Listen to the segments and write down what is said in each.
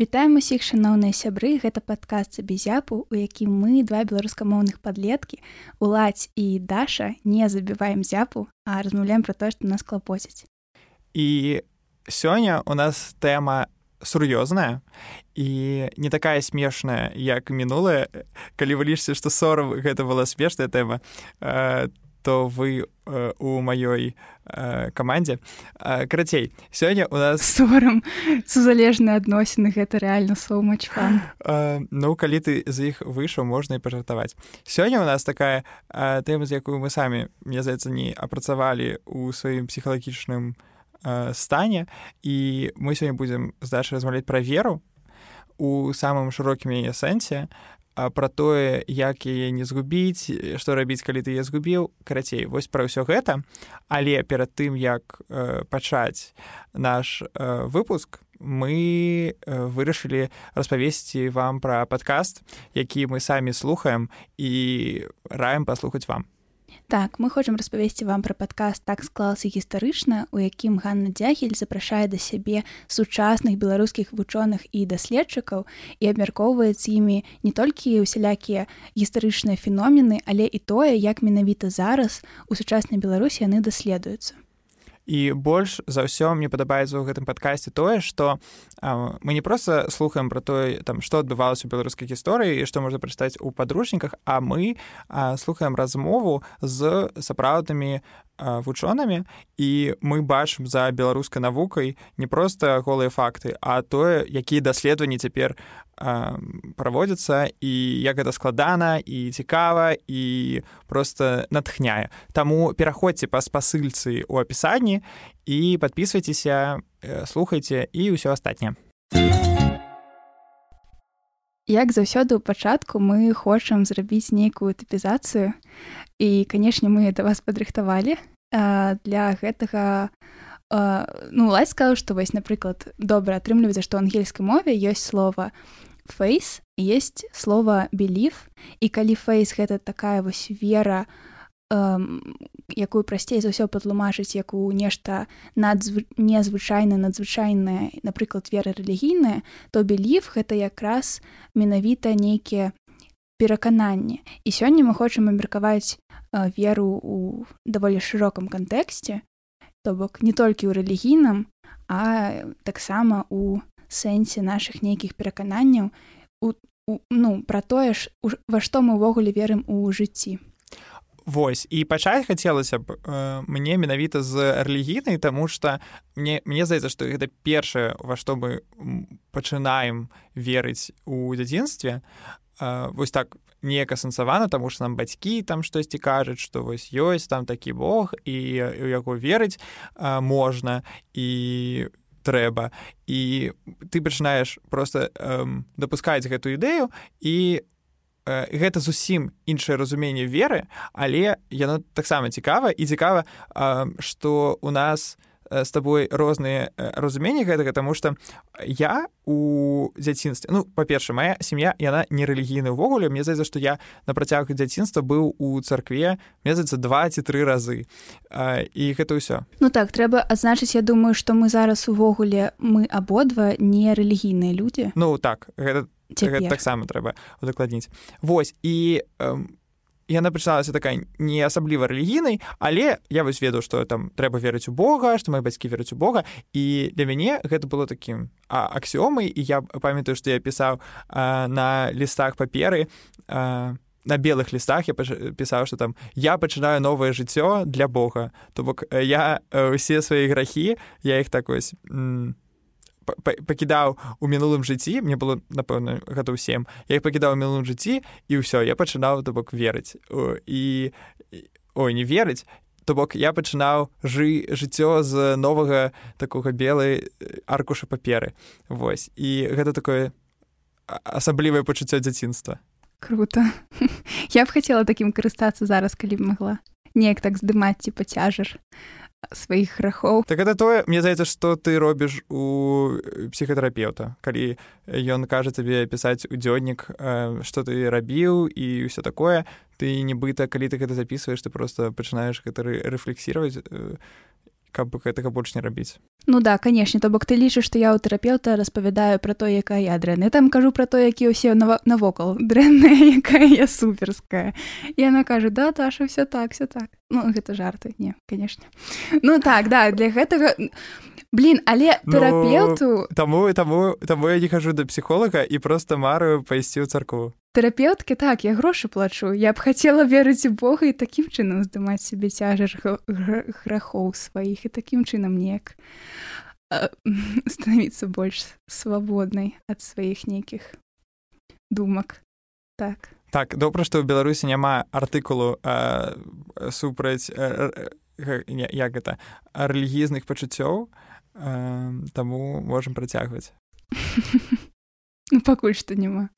Вітаем усіх шаноўныя сябры. Гэта падкаст бізяпу у якім мы два беларускамоўных падлеткі уладзь і даша не забіваем зяпу а размаўляем пра тое што нас клапоціць. І сёння у нас тэма сур'ёзная і не такая смешная як мінулая. Калі вы лічыце што сорам гэта была смешная тэма то то вы э, у маёй э, камандзе. Э, карацей сёння у нас сорам. Сузалежныя адносіны гэта рэальна соумачфан э, ну калі ты з іх выйшаў можна і пажартаваць. Сёння у нас такая э, тэма з якую мы самі мне здаецца не апрацавалі у сваім псіхалагічным э, стане і мы сёння будзем здача размаўляць пра веру у самым шырокім яе сэнсе пра тое як яе не згубіць што рабіць калі ты я згубіў карацей вось пра ўсё гэта але перад тым як э, пачаць наш э, выпуск мы э, вырашылі распавесці вам пра падкаст які мы самі слухаем і раем паслухаць вам Так, мы хочам распавесці вам пра падкаст так склалася гістарычна, у якім Ганна Дзягель запрашае да сябе сучасных беларускіх вучоных і даследчыкаў і абмяркоўвае з імі не толькі усялякія гістарычныя феномены, але і тое, як менавіта зараз у сучаснай Беларусі яны даследуюцца і больш за ўсё мне падабаецца ў гэтым падкасці тое што а, мы не проста слухаем пра тое там што адбывалася беларускай гісторыі і што можна прачытаць у падручніках а мы а, слухаем размову з сапраўднымі вучонымі і мы бачым за беларускай навукай не проста голыя факты а тое якія даследаванні цяпер праводзяцца і як гэта складана і цікава і просто натхняе. Таму пераходзьце па спасыльцы ў апісанні і подписывайтеся слухайце і ўсё астатняе Як заўсёды ў пачатку мы хочам зрабіць нейкую тыпізацыю і канешне мы да вас падрыхтавалі для гэтага ну лась сказал што вось напрыклад добра атрымліваецца што ангельскай мове ёсць слова фейс есть слово беліф і калі фейс гэта такая вось вера эм, якую прасцей за ўсё патлумачыць як у нешта надзвы... незвычайна надзвычайная напрыклад вера рэлігійная то беліф гэта якраз менавіта нейкія перакананні. І сёння мы хочам абмеркаваць э, веру у даволі шырокам кантэксце то бок не толькі ў рэлігійным а таксама у сэнсе нашых нейкіх перакананняў у, у, ну пра тое ж во што мы ўвогуле верым у жыцці Вось. І пачаць хацелася б э, мне менавіта з рэлігійнай таму што мне мне здаецца што гэта першае во што мы пачынаем верыць у дзяцінстве э, вось так неяк асэнсавана таму што нам бацькі там штосьці кажуць што вось ёсць там такі Бог і у яго верыць э, можна і трэба. І ты пачынаеш просто эм, дапускаць гэту ідэю і э, гэта зусім іншае разуменне веры але яно таксама цікава. І цікава што у нас з табой розныя разуменні гэтага таму што я у дзяцінстве ну па-перша моя сям'я яна не рэлігійна ўвогуле. Мне здаецца што я на працягу дзяцінства быў у царкве мне здаецца два ці тры разы. А, і гэта ўсё. Ну так трэба адзначыць я думаю што мы зараз увогуле мы абодва не рэлігійныя людзі. Ну так гэта таксама трэба удакладніць восьось і у яна пачыналася такая не асабліва рэлігійнай але я вось ведаў што там трэба верыць у Бога што мои бацькі верыць у Бога і для мяне гэта было такім аксіомай і я памятаю што я пісаў а, на лістах паперы а, на белых лістах я пісаў што там я пачынаю новае жыццё для Бога то бок я усе свае грахі я іх так ось пакідаў у мінулым жыцці мне было напэўна гадоў сем. Я іх пакідаў у мінулым жыцці і ўсё я пачынаў то бок верыць. І ой не верыць то бок я пачынаў жы жыццё з новага такога белай аркуша паперы. Вось і гэта такое асаблівае пачуццё дзяцінства. Круто. Я б хацела такім карыстацца зараз калі б магла. Неяк так здымаць ці пацяжар сваіх грахоў так это тое мне здаецца што ты робіш у псіхатэрапеўта калі ён кажа табе пісаць у дзённік што ты рабіў і ўсё такое. Ты нібыта калі ты гэта записываешь ты просто пачынаеш гэта рэфлексировать каб гэтага больш не рабіць Ну да канешне то бок ты лічыш што я ў тэрапеўта распавядаю пра то якая я дрэнны там кажу пра то які ўсе навокал дрэнная якая я суперская. І она кажа да таша все так все так ну гэта жарты не канешне ну так да для гэтага блин але тэрапеўту ну, таму таму таму я не хожу да псіхолага і просто марыю пайсці ў царкву тэрапеўткі так я грошы плачу. Я б хацела верыць у Бога і такім чынам здымаць сябе цяжар грахоў сваіх і такім чынам неяк становіцца больш свабоднай ад сваіх нейкіх думак так так добра што ў беларусі няма артыкулу супраць як гэта рэлігійных пачуццёў таму можам працягваць. Ну пакуль што няма.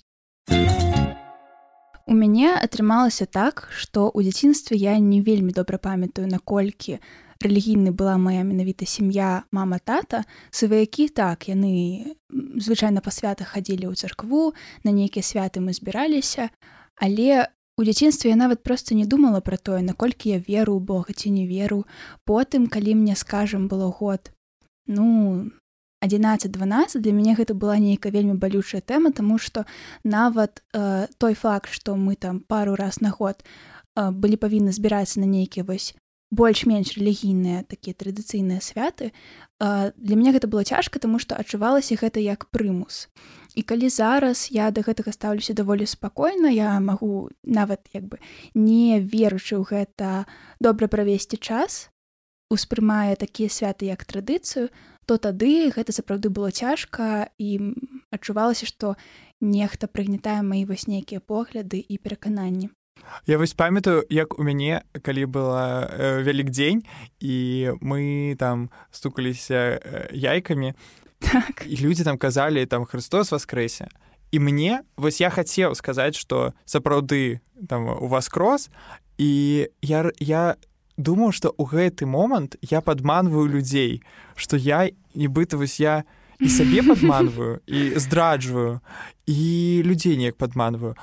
У мяне атрымалася так, што ў дзяцінстве я не вельмі добра памятаю, наколькі рэлігійны была моя менавіта сям'я мама тата. Сваякі так яны звычайна па святах хадзілі ў царкву на нейкія святы мы збіраліся але у дзяцінстве я нават проста не думала пра тое наколькі я веру у Бога ці не веру. Потым калі мне скажам было год ну 11-12 для мяне гэта была нейкая вельмі балючая тэма тому что нават э, той факт что мы там пару раз на год э, былі павінны збірацца на нейкія вось больш-менш рэлігійныя такія традыцыйныя святы э, для мяне гэта было цяжка тому что адчувалася гэта як прымус і калі зараз я до гэтага стаўлюся даволі спакойна я магу нават як бы не веручы ў гэта добра правесці час успрымае такія святы як традыцыю то тады гэта сапраўды было цяжка і адчувалася што нехта прыгнетае маі вось нейкія погляды і перакананні. Я вось памятаю як у мяне калі была э, вялік дзень і мы там стукаліся э, яйкамі так. і людзі там казалі там Христос воскрэсе і мне вось я хацеў сказаць што сапраўды там у вас крос і я я думаў што ў гэты момант я падманваю людзей што я нібыта вось я і сабе падманваю і здраджваю і людзей неяк падманваю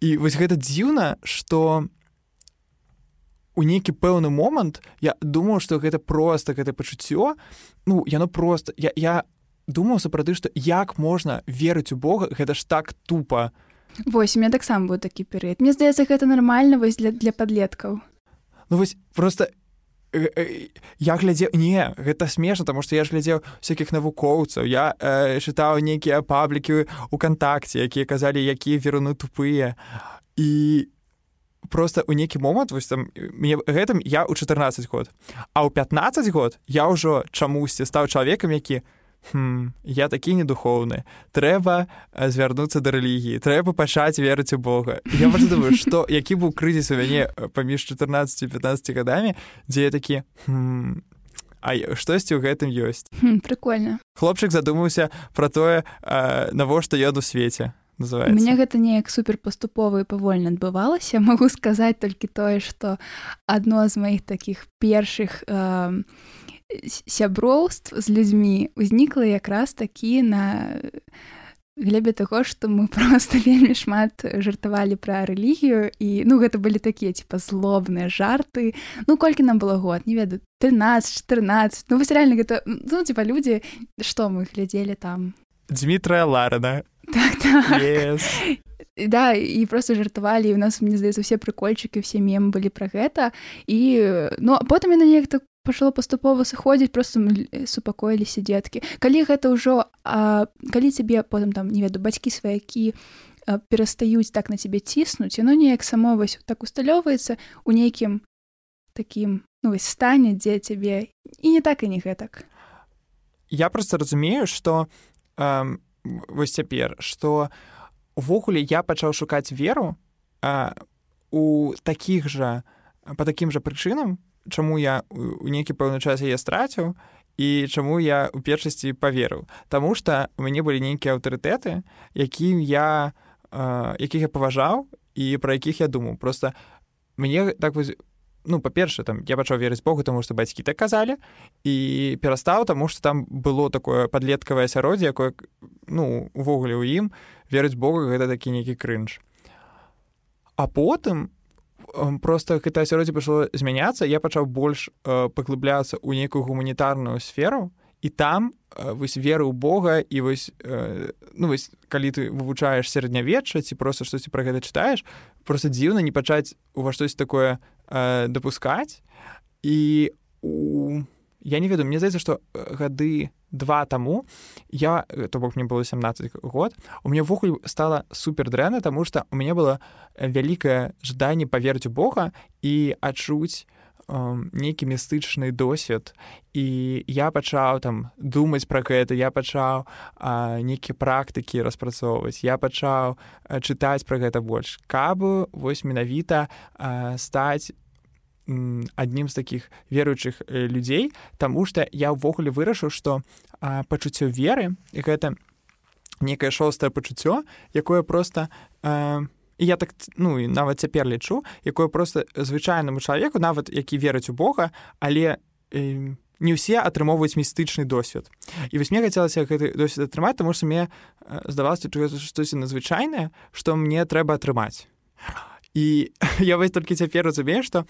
і вось гэта дзіўна што у нейкі пэўны момант я думаў што гэта проста гэта пачуццё. Ну яно просто я, я думаў сапраўды што як можна верыць у Бога? Гэта ж так тупа Вось у меня таксама быў такі перыяд Мне здаецца гэта нармальна вось для для падлеткаў ну вось просто э, э, я глядзеў не гэта смешна тому что я ж глядзеў всякихх навукоўцаў я э, чытаў нейкія паблікі у кантакце якія казалі якія веруны тупыя і просто у нейкі момант вось там мне гэтым я ў 14 год а ў 15 год я ўжо чамусьці стаў чалавекам які хм, я такі недухоўны. Трэба звярнуцца да рэлігіі. Трэба пачаць верыць у Бога. Я думаю што які быў крызіс у мяне паміж 14 15 гадамі дзе я такі хм, А штосьці ў гэтым ёсць. Прикольно. Хлопчык задумаўся пра тое навошта ён у свеце мне гэта неяк супер паступова і павольна адбывалася. Магу сказаць толькі тое што адно з маіх такіх першых э, сяброўств з людзьмі узнікла якраз такі на глебе таго што мы просто вельмі шмат жартавалі пра рэлігію. І ну гэта былі такія типа злобныя жарты. Ну колькі нам было год не ведаю 13 14 ну вось реально гэта ну типа людзі што мы глядзелі там? Дмітрая ларана так, так. Yes. Да і просто жартавалі у нас мне здаецца усе прыкольчыкі все мем былі пра гэта. І ну потым яна неяк так пачало паступова сыходзіць просто супакоіліся дзеткі калі гэта ўжо а, калі цябе потым там не веду бацькі сваякі перастаюць так на цябе ціснуць яно неяк само вось так усталёўваецца у нейкім такім ну, стане дзе цябе і не так і не гэтак. Я просто разумею что эм, вось цяпер что увогуле я пачаў шукаць веру э, у такіх жа по такім жа прычынам чаму я у нейкі пэўны час яе страціў і чаму я у першасці паверыў. Таму што у мяне былі нейкія аўтарытэты якім я якіх я паважаў і пра якіх я думаў. Просто мне так вось ну па-перша там я пачаў верыць Богу таму што бацькі так казалі і перастаў таму што там было такое падлеткавае асяроддзе якое ну увогуле ў ім верыць Богу гэта такі нейкі крынж. А потым просто гэта асяроддзе пачало змяняцца я пачаў больш э, паглыбляцца ў нейкую гуманітарную сферу і там э, вось веры ў Бога і вось э, ну вось калі ты вывучаеш сярэднявечча ці просто штосьці пра гэта чытаеш просто дзіўна не пачаць у вас штось такое дапускаць. І у я не ведаю мне здаецца што гады два таму я то бок мне было 17 год у меня ввогуле стала супер дрэнна таму што у мяне было вялікае жаданне паверыць у Бога і адчуць нейкі містычны досвед. І я пачаў там думаць пра гэта я пачаў нейкія практыкі распрацоўваць я пачаў чытаць пра гэта больш каб вось менавіта стаць адным з такіх веруючых людзей Таму што я ўвогуле вырашыў што пачуццё веры гэта некае шостае пачуццё якое просто не і я так ну і нават цяпер лічу якое просто звычайнаму чалавеку нават які верыць у Бога але э, не ўсе атрымоўваюць містычны досвед. І вось мне хацелася гэты досвед атрымаць таму што мне здавалася штосьці надзвычайнае што мне трэба атрымаць. І я вось толькі цяпер разумею што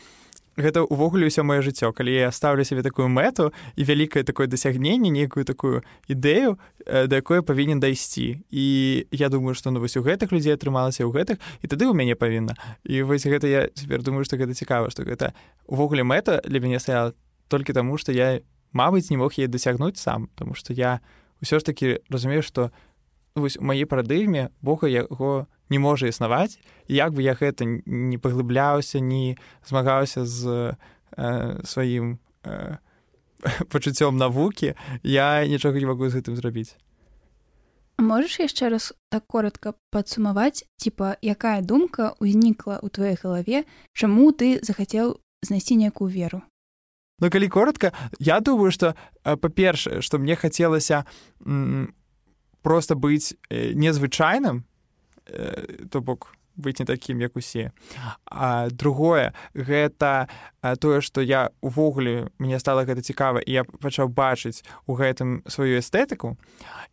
гэта ўвогуле ўсё маё жыццё. Калі я ставлю сябе такую мэту і вялікае такое дасягненне нейкую такую ідэю да якой павінен дайсці. І я думаю што ну вось у гэтых людзей атрымалася ў гэтых і тады ў мяне павінна. І вось гэта я цяпер думаю што гэта цікава што гэта увогуле мэта для мяне стаяла толькі таму што я мабыць не мог яе дасягнуць сам. Тому што я ўсё ж такі разумею што вось у маей парадыгме Бога яго не можа існаваць як бы я гэта не паглыбляўся не змагаўся з э, сваім э, пачуццём навукі я нічога не магу з гэтым зрабіць. Можаш яшчэ раз так коротко падсумаваць типа якая думка ўзнікла ў тваёй галаве чаму ты захацеў знайсці некую веру? Ну калі коротко я думаю что э, па-першае что мне хацелася просто быць э, незвычайным то бок быць не такім як усе. А другое гэта тое што я увогуле мне стала гэта цікава і я пачаў бачыць у гэтым сваю эстэтыку.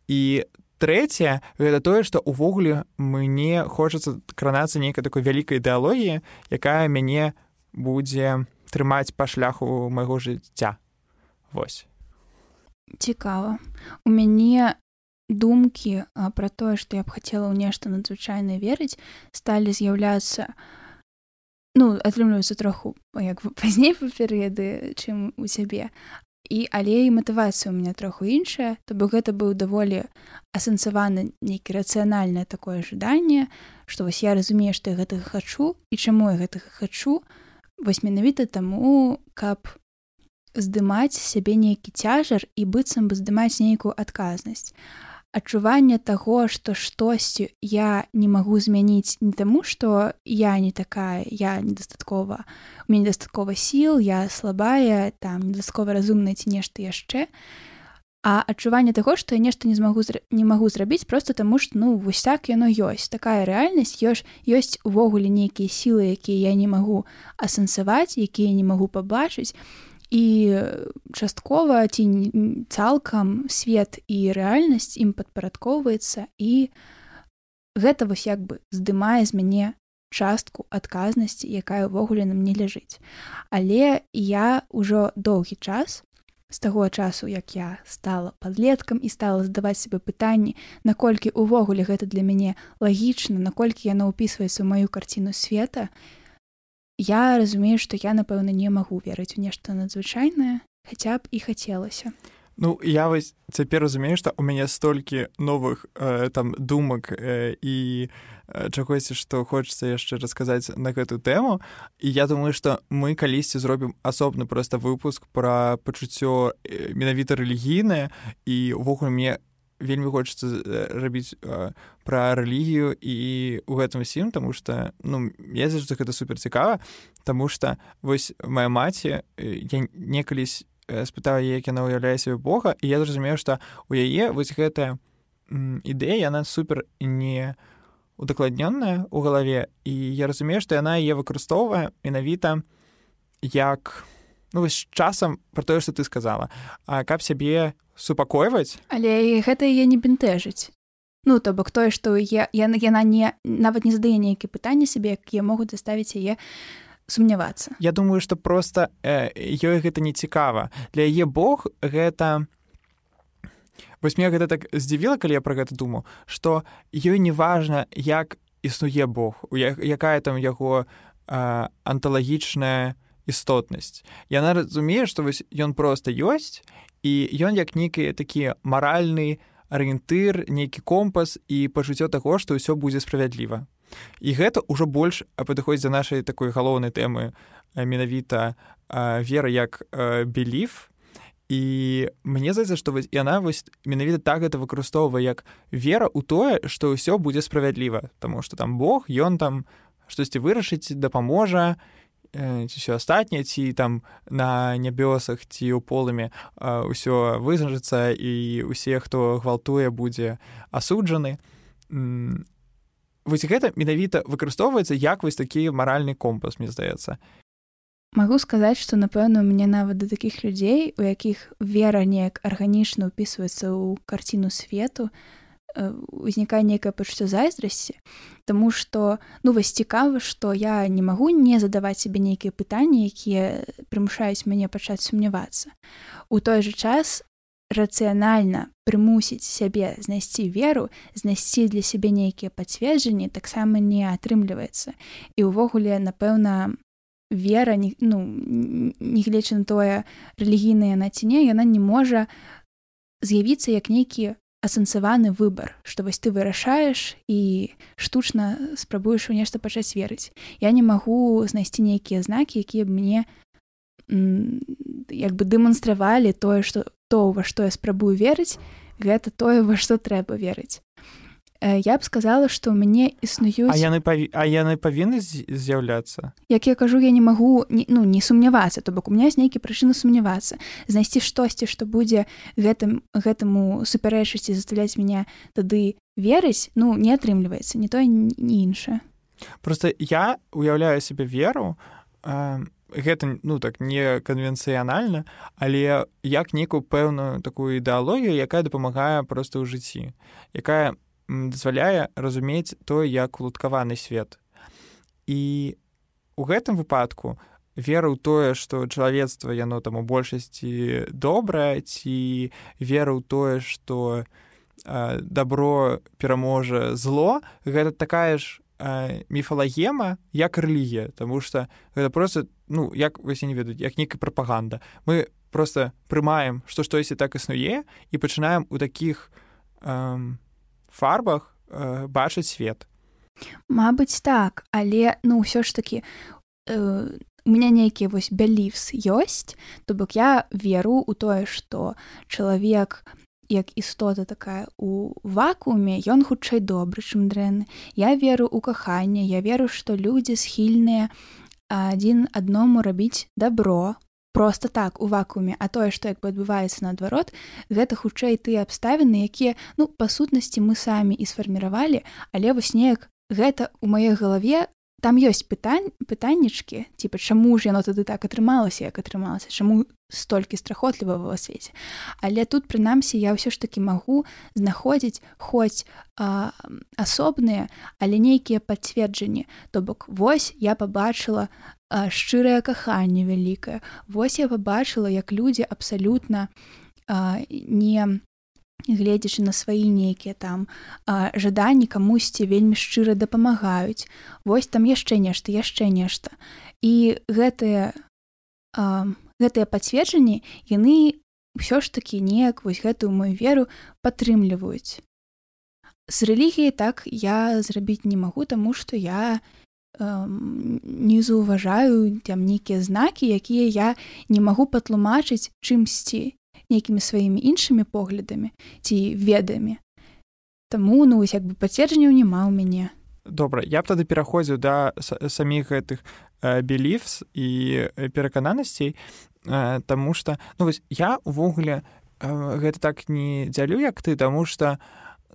І трэцяе гэта тое што увогуле мне хочацца кранацца нейкай такой вялікай ідэалогіі якая мяне будзе трымаць па шляху майго жыцця. Восьось цікава. У мяне думкі пра тое што я б хацела ў нешта надзвычайна верыць сталі з'яўляцца ну атрымліваюцца троху як пазней па перыяды чым у сябе і але і матывацыя у меня троху іншая то бок гэта быў даволі асэнсаваны нейкі рацыянальнае такое жаданне што вось я разумею што я гэтага хачу і чаму я гэтага хачу вось менавіта таму каб здымаць сябе нейкі цяжар і быццам бы здымаць нейкую адказнасць адчуванне таго што штосьці я не магу змяніць не таму што я не такая я недастаткова у мяне дастаткова сіл я слабая там недастаткова разумная ці нешта яшчэ. А адчуванне таго што я нешта не змагу не магу зрабіць просто таму што ну вось так яно ёсць. Такая рэальнасць ёж ёсць увогуле нейкія сілы якія я не магу асэнсаваць якія не магу пабачыць і часткова ці цалкам свет і рэальнасць ім падпарадкоўваецца і гэта вось як бы здымае з мяне частку адказнасці якая ўвогуле нам не ляжыць. Але я ўжо доўгі час з таго часу як я стала падлеткам і стала задаваць себе пытанні наколькі увогуле гэта для мяне лагічна наколькі яна ўпісваецца ў маю карціну света і я разумею што я напэўна не магу верыць у нешта надзвычайнае хаця б і хацелася. Ну я вось цяпер разумею што у мяне столькі новых э, там думак э, і э, чагосьці што хочацца яшчэ расказаць на гэту тэму. І я думаю што мы калісьці зробім асобны проста выпуск пра пачуццё э, менавіта рэлігійнае. І увогуле мне вельмі хочацца рабіць пра рэлігію і у гэтым сім тому что ну я заўжды гэта супер цікава тому что вось моя маці я некалісь спытаў як яна ўяўляе сябе Бога і я зразумею што у яе вось гэтая ідэя яна супер не удакладнённая у галаве. І я разумею што яна яе выкарыстоўвае менавіта як ну вось часам про тое что ты сказала. А каб сябе супакойваць? Але гэта яе не бянтэжыць ну то бок тое што я яна яна не нават не задае нейкія пытанні сябе якія могуць заставіць яе сумнявацца. Я думаю что просто э, ёй гэта не цікава. Для яе Бог гэта вось мне гэта так здзівіла калі я про гэта думаю что ёй не важна як існуе Бог якая там яго анталагічная істотнасць яна разумее што вось ён просто ёсць і ён як нейкі такі маральны арыентыр нейкі компас і пачуццё таго што ўсё будзе справядліва. І гэта ўжо больш падыходзіць за нашай такой галоўнай тэмы менавіта вера як беліф і мне здаецца што вось яна вось менавіта так гэта выкарыстоўвае як вера ў тое што ўсё будзе справядліва. Таму што там Бог ён там штосьці вырашыць дапаможа і ці ўсё астатняе ці там на нябёсах ці ў полымі ўсё вызначыцца і усе хто гвалтуе будзе асуджаны вось гэта менавіта выкарыстоўваецца як вось такі маральны компас мне здаецца. Магу сказаць што напэўна у мяне нават да такіх людзей у якіх вера неяк арганічна ўпісваецца ў карціну свету узнікае нейкае пачуццё зайздрасці Таму што ну вось цікава што я не магу не задаваць сябе нейкія пытанні якія прымушаюць мяне пачаць сумнявацца у той жа час рацыянальна прымусіць сябе знайсці веру знайсці для сябе нейкія пацверджанні таксама не атрымліваецца і ўвогуле напэўна вера не ну негледзячы на тое рэлігійная на ціне яна не можа з'явіцца як нейкі асэнсаваны выбар што вось ты вырашаеш і штучна спрабуеш у нешта пачаць верыць. Я не магу знайсці нейкія знакі якія б мне як бы дэманстравалі тое што то ва што я спрабую верыць гэта тое во што трэба верыць я б сказала што ў мяне існуюць а яны паві... а яны павінны з'яўляцца як я кажу я не магу не, ну не сумнявацца то бок у меня з нейкі прычыны сумнявацца знайсці штосьці што будзе гэтым гэтаму супярэчыць і заставляць мяне тады верыць ну не атрымліваецца не тое не іншае. Просто я уяўляю себе веру э, гэта ну так не канвенцыянальна але як некую пэўную такую ідэалогію якая дапамагае просто ў жыцці якая дазваляе разумець той як уладкаваны свет. І у гэтым выпадку вера ў тое што чалавецтва яно там у большасці добрае ці вера ў тое што добро пераможа зло гэта такая ж міфалагема як рэлігія. Таму что гэта просто ну як вы не ведаюць як нейкая прапаганда. Мы просто прымаем што штосьці так існуе і пачынаем у такіх эм, фарбах э, бачыць свет. Мабыць так. Але ну ўсё ж таки э, у меня нейкія вось бяліфс ёсць то бок я веру у тое што чалавек як істота такая у вакууме ён хутчэй добры чым дрэнны. Я веру у каханне я веру што людзі схільныя адзін адному рабіць добро просто так у вакууме а тое што як бы адбываецца наадварот гэта хутчэй тыя абставіны якія ну па сутнасці мы самі і сфарміравалі але вось неяк гэта у маёй галаве там ёсць пытань пытаннічкі типа чаму ж яно тады так атрымалася як атрымалася чаму столькі страхотліва ва свеце але тут прынамсі я ўсё ж таки магу знаходзіць хоць а, асобныя але нейкія пацверджанні. То бок вось я побачыла шчырае каханне вялікае. Вось я побачыла як людзі абсалютна не гледзячы на свае нейкія там жаданні камусьці вельмі шчыра дапамагаюць. Вось там яшчэ нешта яшчэ нешта. І гэтыя гэтыя пацверджанні яны ўсё ж такі неяк вось гэтую мою веру падтрымліваюць. З рэлігіяй так я зрабіць не магу таму што я не заўважаю там нейкія знакі якія я не магу патлумачыць чымсьці нейкімі сваімі іншымі поглядамі ці ведамі Таму ну як бы пацверджанняў няма ў мяне добра я б тады пераходзіў да саміх гэтых беліфс і перакананасцей Таму что ну вось я увогуле гэта так не дзялю як ты таму что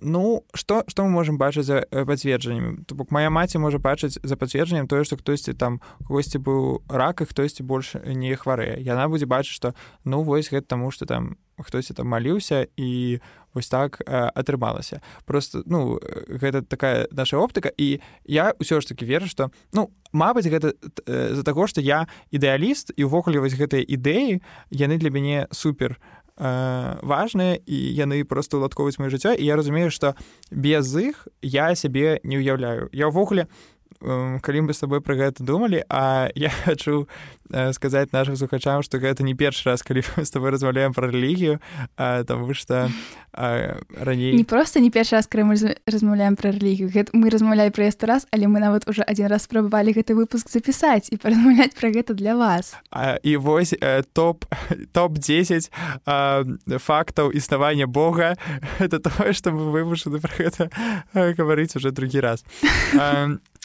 Ну што што мы можемм бачыць за пацверджаннем? То бок моя маці можа бачыць за пацверджаннем тое што хтосьці там когосьці быў рак і хтосьці больш не хварэе. Яна будзе бачыць што ну вось гэта таму што там хтосьці там маліўся і вось так э, атрымалася. Просто ну гэта такая наша оптыка. І я ўсё ж таки веру што ну Мабыць гэта з-за таго што я ідэаліст і ўвогуле вось гэтыя ідэі яны для мяне супер э, важныя і яны просто уладковаюць маё жыццё і я разумею што без іх я сябе не ўяўляю. Я ўвогуле калі мы з табой пра гэта думалі а я хачу сказаць нашим слухачам што гэта не першы раз калі мы з тобой размаўляем пра рэлігію таму што раней не просто не першы раз калі мы размаўляем пра рэлігію гэта мы размаўляем пра ясты раз але мы нават уже адзін раз спрабавалі гэты выпуск запісаць і паразмаўляць пра гэта для вас. А, і вось топ топ-10 фактаў існавання Бога это тое што мы вымушаны пра гэта гаварыць уже другі раз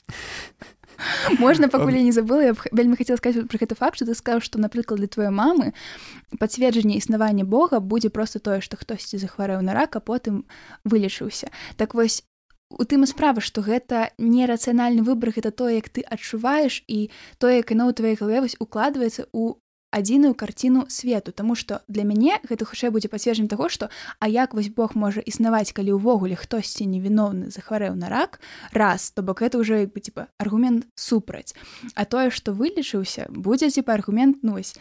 можна пакуль я не забыла я вельмі хацела сказаць пра гэты факт што ты сказаў што напрыклад для твоей мамы пацверджанне існавання Бога будзе просто тое што хтосьці захварэў на рак а потым вылечыўся так вось у тым і справа што гэта нерацыянальны выбар гэта тое як ты адчуваеш і тое як яно ў твоей галаве вось укладваецца у адзіную карціну свету Таму што для мяне гэта хутчэй будзе пацверджаннем таго што а як вось Бог можа існаваць калі ўвогуле хтосьці невіноўны захварэў на рак раз то бок это ўжо як бы типа аргумент супраць. А тое што вылечыўся будзе типа аргумент нусь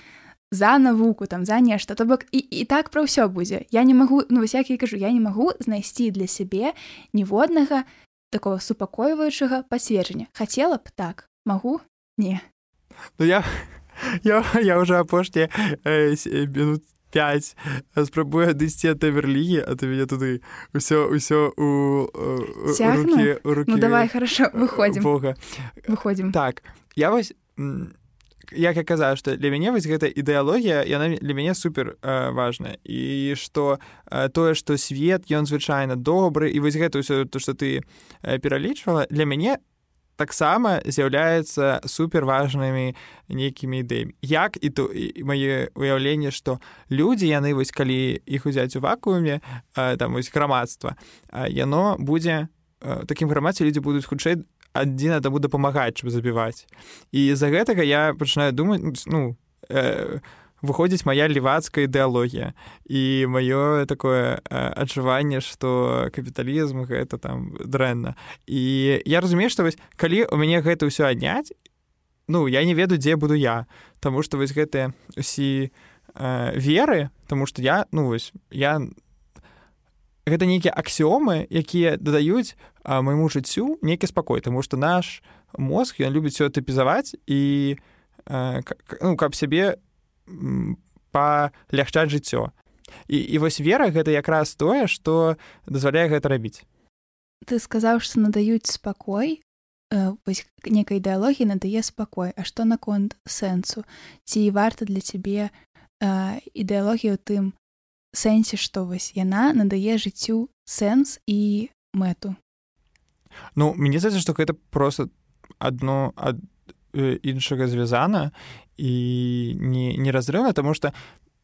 за навуку там за нешта. То бок і, і так пра ўсё будзе. Я не магу ну вось як я кажу я не магу знайсці для сябе ніводнага такого супакойваючага пацверджання. Хацела б так магу не. Ну я я, я уже апошнія э, минут 5 спрабую адысці ад таверлігі а ты мяне туды ўсё ўсё у, у, рукі, у рукі ну давай хорошо выходим. Бога. Выходим. Так я вось як я казаў што для мяне вось гэта ідэалогія яна для мяне супер э, важная. І што э, тое што свет ён звычайна добры і вось гэта ўсё то што ты э, пералічвала для мяне таксама з'яўляецца суперважнымі нейкімі ідэямі. Як і то мае уяўленне што людзі яны вось калі іх узяць у вакууме там вось грамадства яно будзе такім грамадзе людзі будуць хутчэй адзін адаму дапамагаць чым забіваць. І з-за гэтага я пачынаю думаць ну э, выходзіць моя левацкая ідэалогія і маё такое адчуванне что капіталізм гэта там дрэнна. І я разумею что вось калі у мяне гэта ўсё адняць ну я не ведаю дзе буду я. Таму что вось гэтыя усі э, веры тому что я ну вось я гэта нейкія аксіомы якія дадаюць майму жыццю нейкі спакой. Тому что наш мозг ён любіць все тыпізаваць і э, ну, каб сябе палягчаць жыццё. І, і вось вера гэта якраз тое, што дазваляе гэта рабіць. Ты сказаў, што надаюць спакой, э, некай ідэалогіі надае спакой, А што наконт сэнсу, ці варта для цябе ідэалогія ў тым сэнсе, што вось яна надае жыццю сэнс і мэту. Ну мне здаецца, што гэта просто адно ад іншага звязана і не, не тому что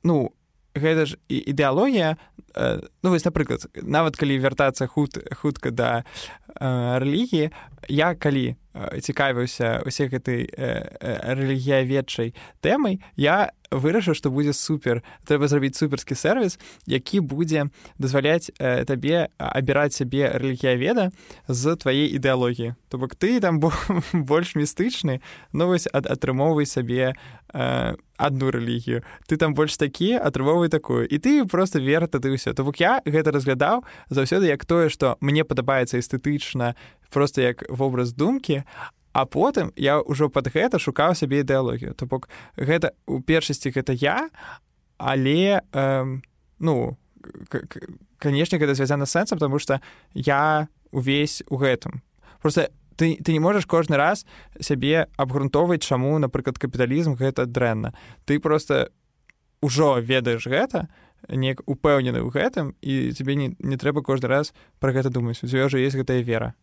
ну гэта ж ідэалогія э, ну вось напрыклад нават калі вяртацца худ хутка да э, рэлігіі я калі цікавіўся усе гэтай э, рэлігіяведчай тэмай я вырашыў што будзе супер трэба зрабіць суперскі сервіс які будзе дазваляць э, табе абіраць сябе рэлігіяведа з тваей ідэалогіі то бок ты там больш містычны ну вось ад атрымоўвай сабе э, одну рэлігію. Ты там больш такі атрымоўвай такую. І ты просто вер тады ўсё. То бок я гэта разглядаў заўсёды як тое што мне падабаецца эстэтычна просто як вобраз думкі А потым я ўжо пад гэта шукаў сабе ідэалогію. То бок гэта у першасці гэта я, але эм, ну канешне гэта звязана сэнсам, потому что я увесь у гэтым. Просто ты, ты не можаш кожны раз сябе абгрунтоўваць, чаму, напрыклад, капіталізм гэта дрэнна. Ты просто ўжо ведаеш гэта, неяк упэўнены ў гэтым і цябе не, не трэба кожны раз пра гэта думаць. У ўжо есть гэтая вера.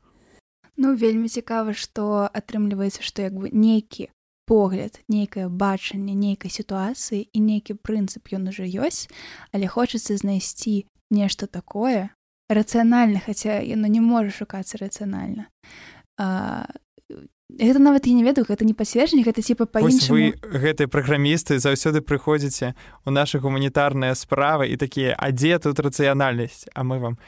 Ну вельмі цікава, што атрымліваецца, што як бы нейкі погляд, нейкае бачанне нейкай сітуацыі і нейкі прынцып ён уже ёсць, але хочацца знайсці нешта такое, рацыянальна хаця яно не можа шукацца рацыянальна. Гэта нават я не ведаю гэта не пацверджанне гэта типа па вы гэтыя праграмісты заўсёды прыходзіце у нашы гуманітарныя справы і такія а дзе тут рацыянальнасць? А мы вам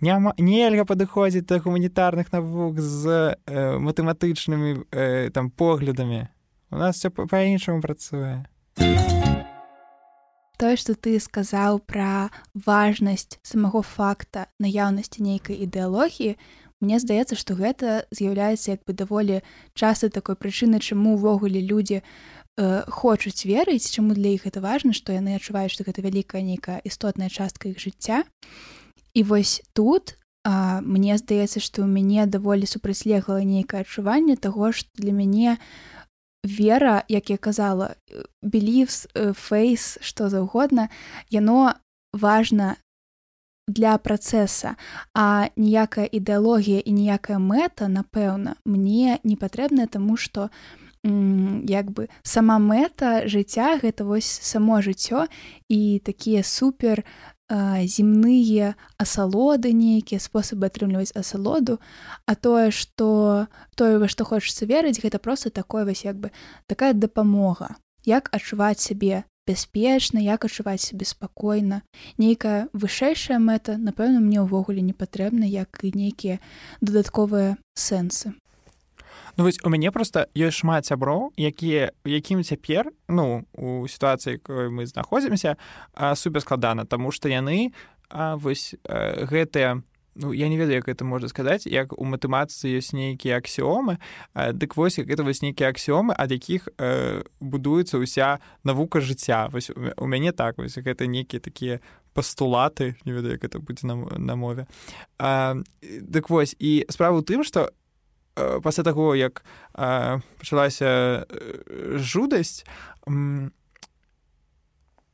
нельга падыходзіць да гуманітарных навук з э, матэматычнымі э, там поглядамі у нас все па-іншаму працуе тое што ты сказаў пра важнасць самого факта наяўнасці нейкай ідэалогіі Мне здаецца, што гэта з'яўляецца як бы даволі часта такой прычыны, чаму ўвогуле людзі э, хочуць верыць, чаму для іх гэта важна, што яны адчуваюць, што гэта вялікая нейкая істотная частка іх жыцця. І вось тут а, мне здаецца, што ў мяне даволі супрацьлегла нейкае адчуванне таго, што для мяне вера, як я казала, beliefs, фейс, што заўгодна, яно важна для працэса. А ніякая ідэалогія і ніякая мэта напэўна мне не патрэбная таму што як бы сама мэта жыцця гэта вось само жыццё і такія супер земныя асалоды нейкія спосабы атрымліваць асалоду а тое што тое во што хочацца верыць гэта просто такое вось як бы такая дапамога як адчуваць сябе бяспечна як адчуваць сябе спакойна нейкая вышэйшая мэта напэўна мне ўвогуле не патрэбна як і нейкія дадатковыя сэнсы ну, вось у мяне просто ёсць шмат сяброў якія якім цяпер ну у сітуацыі мы знаходзімся супер-складана тому что яны а, вось гэтыя ну я не ведаю як это можна сказаць як у матэматыцы ёсць нейкія аксіомы дык вось як гэта вось нейкія аксіомы ад якіх э, будуецца ўся навука жыцця. Вось у мяне так вось гэта нейкія такія пастулаты не ведаю як это будзе на, на мове. А, дык вось і справа ў тым што э, пасля таго як э, пачалася жудасць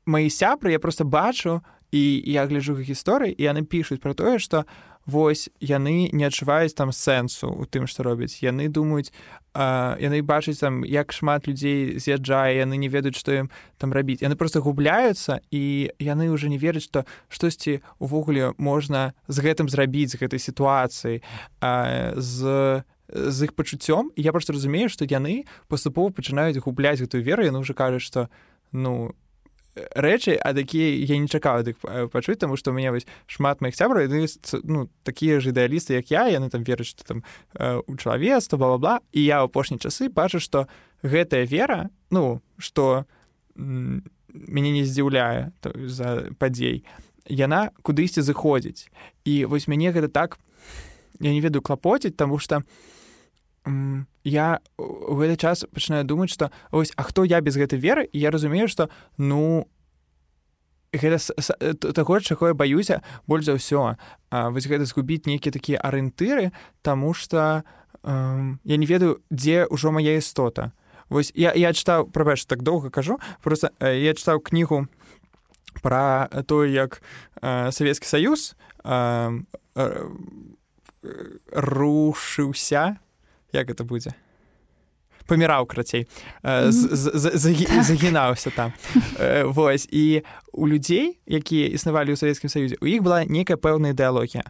мои сябры я просто бачу і я гляджу гісторыі і яны пішуць пра тое што вось яны не адчуваюць там сэнсу у тым што робяць яны думаюць а, яны бачаць там як шмат людзей з'язджае яны не ведаюць што ім там рабіць яны просто губляюцца і яны ўжо не вераць што штосьці увогуле можна з гэтым зрабіць з гэтай сітуацыі з з іх пачуццём я просто разумею што яны паступова пачынаюць губляць гэтую веру яны ўжо кажуць што ну рэчы а такія я не чакаў дык пачуць таму што у мяне вось шмат маіх сябраў ну такія ж ідэалісты як я яны там вераць што там у чалавецтва бла-бла і я ў апошні часы бачу што гэтая вера ну што мяне не здзіўляе за падзей яна кудысьці зыходзіць і вось мяне гэта так я не ведаю клапоціць таму што я у гэты час пачынаю думаць што ось а хто я без гэтай веры? І я разумею што ну гэта таго чаго я баюся больш за ўсё вось гэта згубіць нейкія такія арыентыры таму што э, я не ведаю дзе ўжо мая істота вось я, я чытаў прабач так доўга кажу просто э, я чытаў кнігу пра тое як э, савецкі саюз э, э, рушыўся як это будзе? Паміраў крацей загінаўся там. Вось і у людзей якія існавалі ў савецкім саюзе у іх была некая пэўная ідэалогія.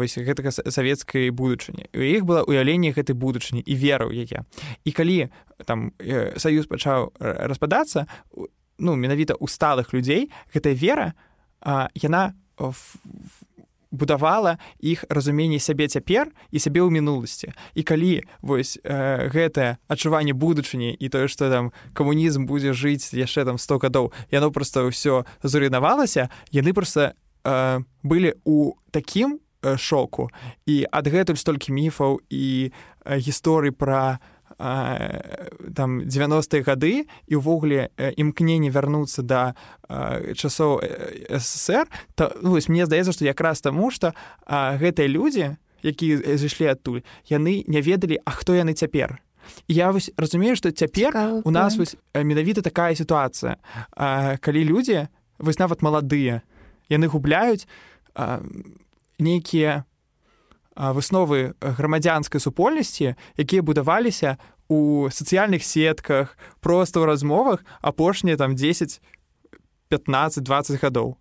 Вось гэтага савецкай будучыні. У іх было ўяўленне гэтай будучыні і вера ў яе. І калі там саюз пачаў распадацца ну менавіта у сталых людзей гэтая вера яна в будавала іх разуменне сябе цяпер і сябе ў мінуласці. І калі вось э, гэтае адчуванне будучыні і тое што там камунізм будзе жыць яшчэ там 100 гадоў яно просто ўсё зруйнавалася яны просто э, былі у такім э, шоку. І адгэтуль столькі міфаў і э, гісторый пра там 90-е гады і ўвогуле імкненне вярнуцца да часоў ссср то ну, вось мне здаецца што якраз таму што гэтыя людзі якія зышлі адтуль яны не ведалі а хто яны цяпер. Я вось разумею што цяпер у нас вось менавіта такая сітуацыя. Калі людзі вось нават маладыя яны губляюць нейкія высновы грамадзянскай супольнасці якія будаваліся у сацыяльных сетках просто ў размовах апошнія там 10 15 20 гадоў.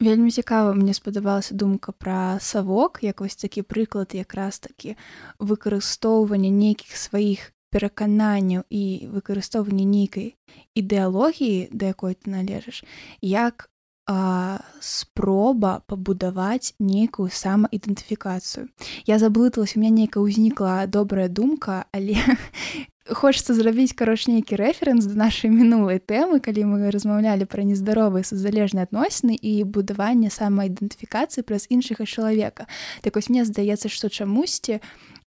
Вельмі цікава мне спадабалася думка пра савок як вось такі прыклад якраз такі выкарыстоўвання нейкіх сваіх перакананняў і выкарыстоўвання нейкай ідэалогіі да якой ты належыш як а, спроба пабудаваць нейкую самаідэнтыфікацыю я заблыталась у меня нейка ўзнікла добрая думка але хочется зрабіць кароч нейкі рэферэнс да нашай мінулай тэмы калі мы размаўлялі пра нездаровыя сузалежныя адносіны і будаванне самаідэнтыфікацыі праз іншага чалавека так вось мне здаецца што чамусьці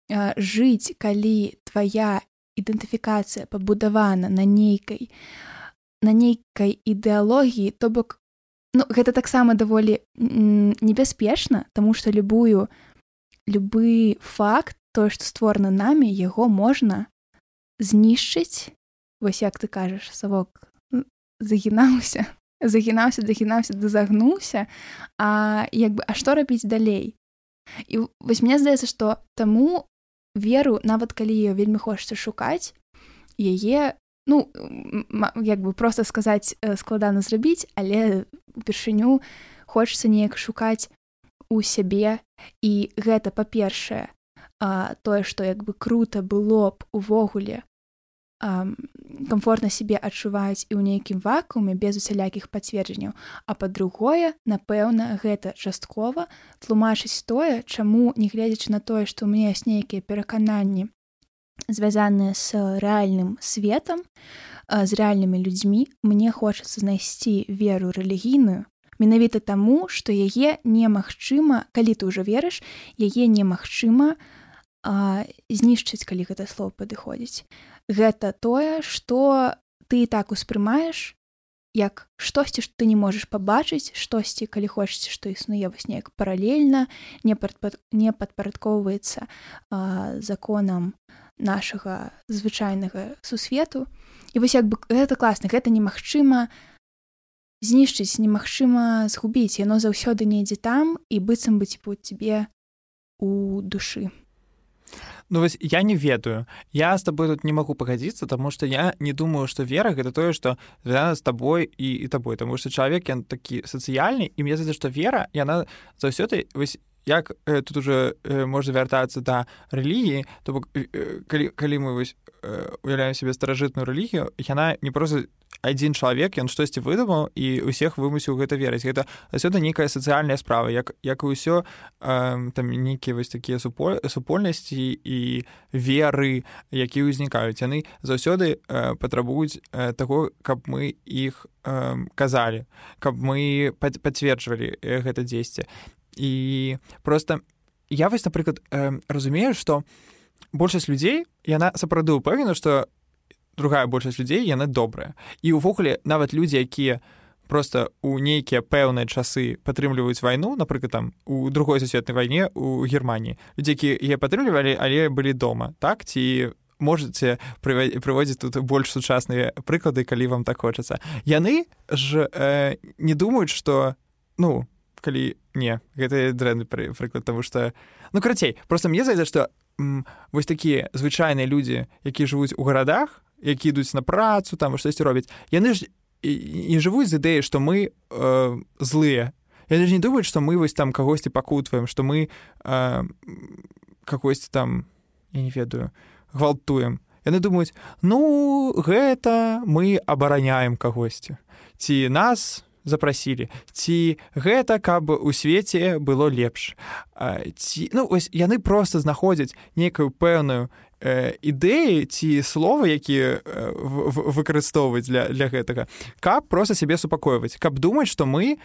жыць калі твоя ідэнтыфікацыя пабудавана на нейкай на нейкай ідэалогіі то бок ну, гэта таксама даволі небяспечна таму што любую любы факт тое што створана намі яго можна знішчыць вось як ты кажаш савок загінаўся загінаўся дагінаўся да загнуўся а як бы а што рабіць далей? І вось мне здаецца што таму веру нават калі ее вельмі хочацца шукаць яе ну як бы просто сказаць э, складана зрабіць але упершыню хочацца неяк шукаць у сябе і гэта па-першае тое што як бы круто было б увогуле комфортна сябе адчуваюць і ў нейкім вакууме без усялякіх пацверджанняў. А па-другое напэўна гэта часткова тлумачыць тое чаму нягледзячы на тое што ў мяне ёсць нейкія перакананні звязаныя з рэальным светом з рэальнымі людзьмі мне хочацца знайсці веру рэлігійную менавіта таму што яе немагчыма калі ты ўжо верыш яе немагчыма знішчыць калі гэта слово падыходзіць гэта тое што ты так успрымаеш як штосьці што ты не можаш пабачыць штосьці калі хочаце што існуе вось неяк паралельна не пад, не падпарадкоўваецца законам нашага звычайнага сусвету. І вось як бы гэта класна гэта немагчыма знішчыць немагчыма згубіць. Яно заўсёды недзе там і быццам быць по цябе у душы. Ну вось я не ведаю. Я с тобой тут не могу пагадзіцца тому что я не думаю что вера гэта тое звязана с тобой і і табой. Тому что чалавек ён такі сацыяльны і мне здаецца что вера яна заўсёды вось як э, тут уже э, можна вяртацца да рэлігіі то бок э, калі, калі мы вось э, уяўляем себе старажытную рэлігію яна не просто адзін чалавек ён штосьці выдумаў і усіх вымусіў гэта верыць. Гэта асюда нейкая сацыяльная справа як як і ўсё э, там нейкія вось такія супольнасці і веры якія ўзнікаюць. Яны заўсёды э, патрабуюць э, таго каб мы іх э, казалі каб мы пацверджвалі э, гэта дзесьці і просто я вось напрыклад э, разумею что большасць людзей яна сапраўды ўпэўнена что другая большасць людзей яны добрыя. І ўвогуле нават людзі якія просто у нейкія пэўныя часы падтрымліваюць вайну напрыклад там у другой сусветнай вайне у германії людзі які яе падтрымлівалі але былі дома так? Ці можете прыводзіць тут больш сучасныя прыклады калі вам так хочацца. Яны ж э, не думаюць что ну калі не. Гэта дрэнны прыклад тому что ну карацей просто мне зайдзе что вось такія звычайныя людзі якія жывуць у гарадах які ідуць на працу там штосьці робяць яны ж не жывуць з ідэі што мы э, злыя яны ж не думаюць што мы вось там кагосьці пакутваем што мы э, какойсьці там я не ведаю гвалтуем. Яны думаюць ну гэта мы абараняем кагосьці ці нас запрасілі ці гэта каб у свеце было лепш. Ці ну ось яны просто знаходзяць нейкую пэўную э, ідэі ці слова якія э, выкарыстоўваць для для гэтага каб просто сябе супакойваць каб думаць што мы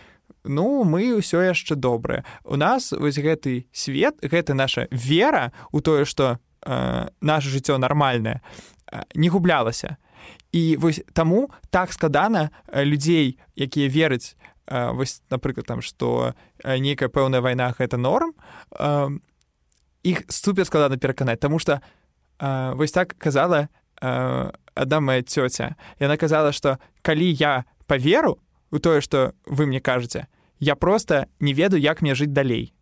ну мы ўсё яшчэ добрае у нас вось гэты свет гэта наша вера у тое што э, наше жыццё нармальнае не гублялася і вось таму так складана э, людзей якія вераць э, вось напрыклад там што э, нейкая пэўная вайна гэта норм іх супер складана пераканаць Таму што вось так казала адна моя цёця. Яна казала што калі я паверу у тое што вы мне кажаце я просто не ведаю як мне жыць далей.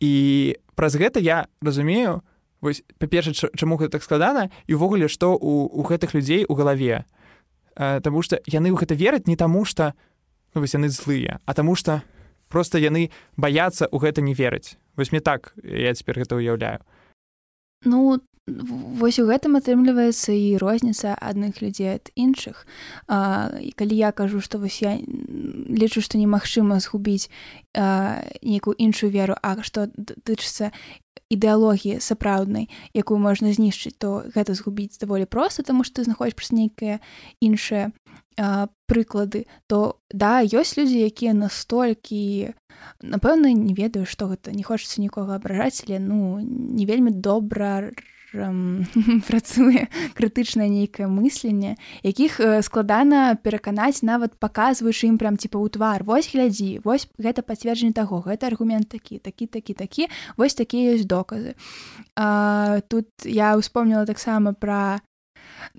І праз гэта я разумею вось па-перша чаму гэта так складана і ўвогуле што у, у гэтых людзей у галаве? Таму што яны ў гэта вераць не таму што ну, вось яны злыя а таму што просто яны баяцца ў гэта не верыць. Вось мне так я цяпер гэта ўяўляю. Ну вось у гэтым атрымліваецца і розніца адных людзей ад іншых. А, і калі я кажу што вось я лічу што немагчыма згубіць нейкую іншую веру а што тычыцца ідэалогіі сапраўднай якую можна знішчыць то гэта згубіць даволі проста таму што ты знаходзіш праз нейкае іншае прыклады. То да ёсць людзі якія настолькі напэўна не ведаю што гэта не хочацца нікога абражаць але ну не вельмі добра працуе крытычнае нейкае мысленне якіх складана пераканаць нават паказваючы ім прям типа ў твар. Вось глядзі вось гэта пацверджанне таго гэта аргумент такі такі такі такі вось такія ёсць доказы а, тут я ўспомніла таксама пра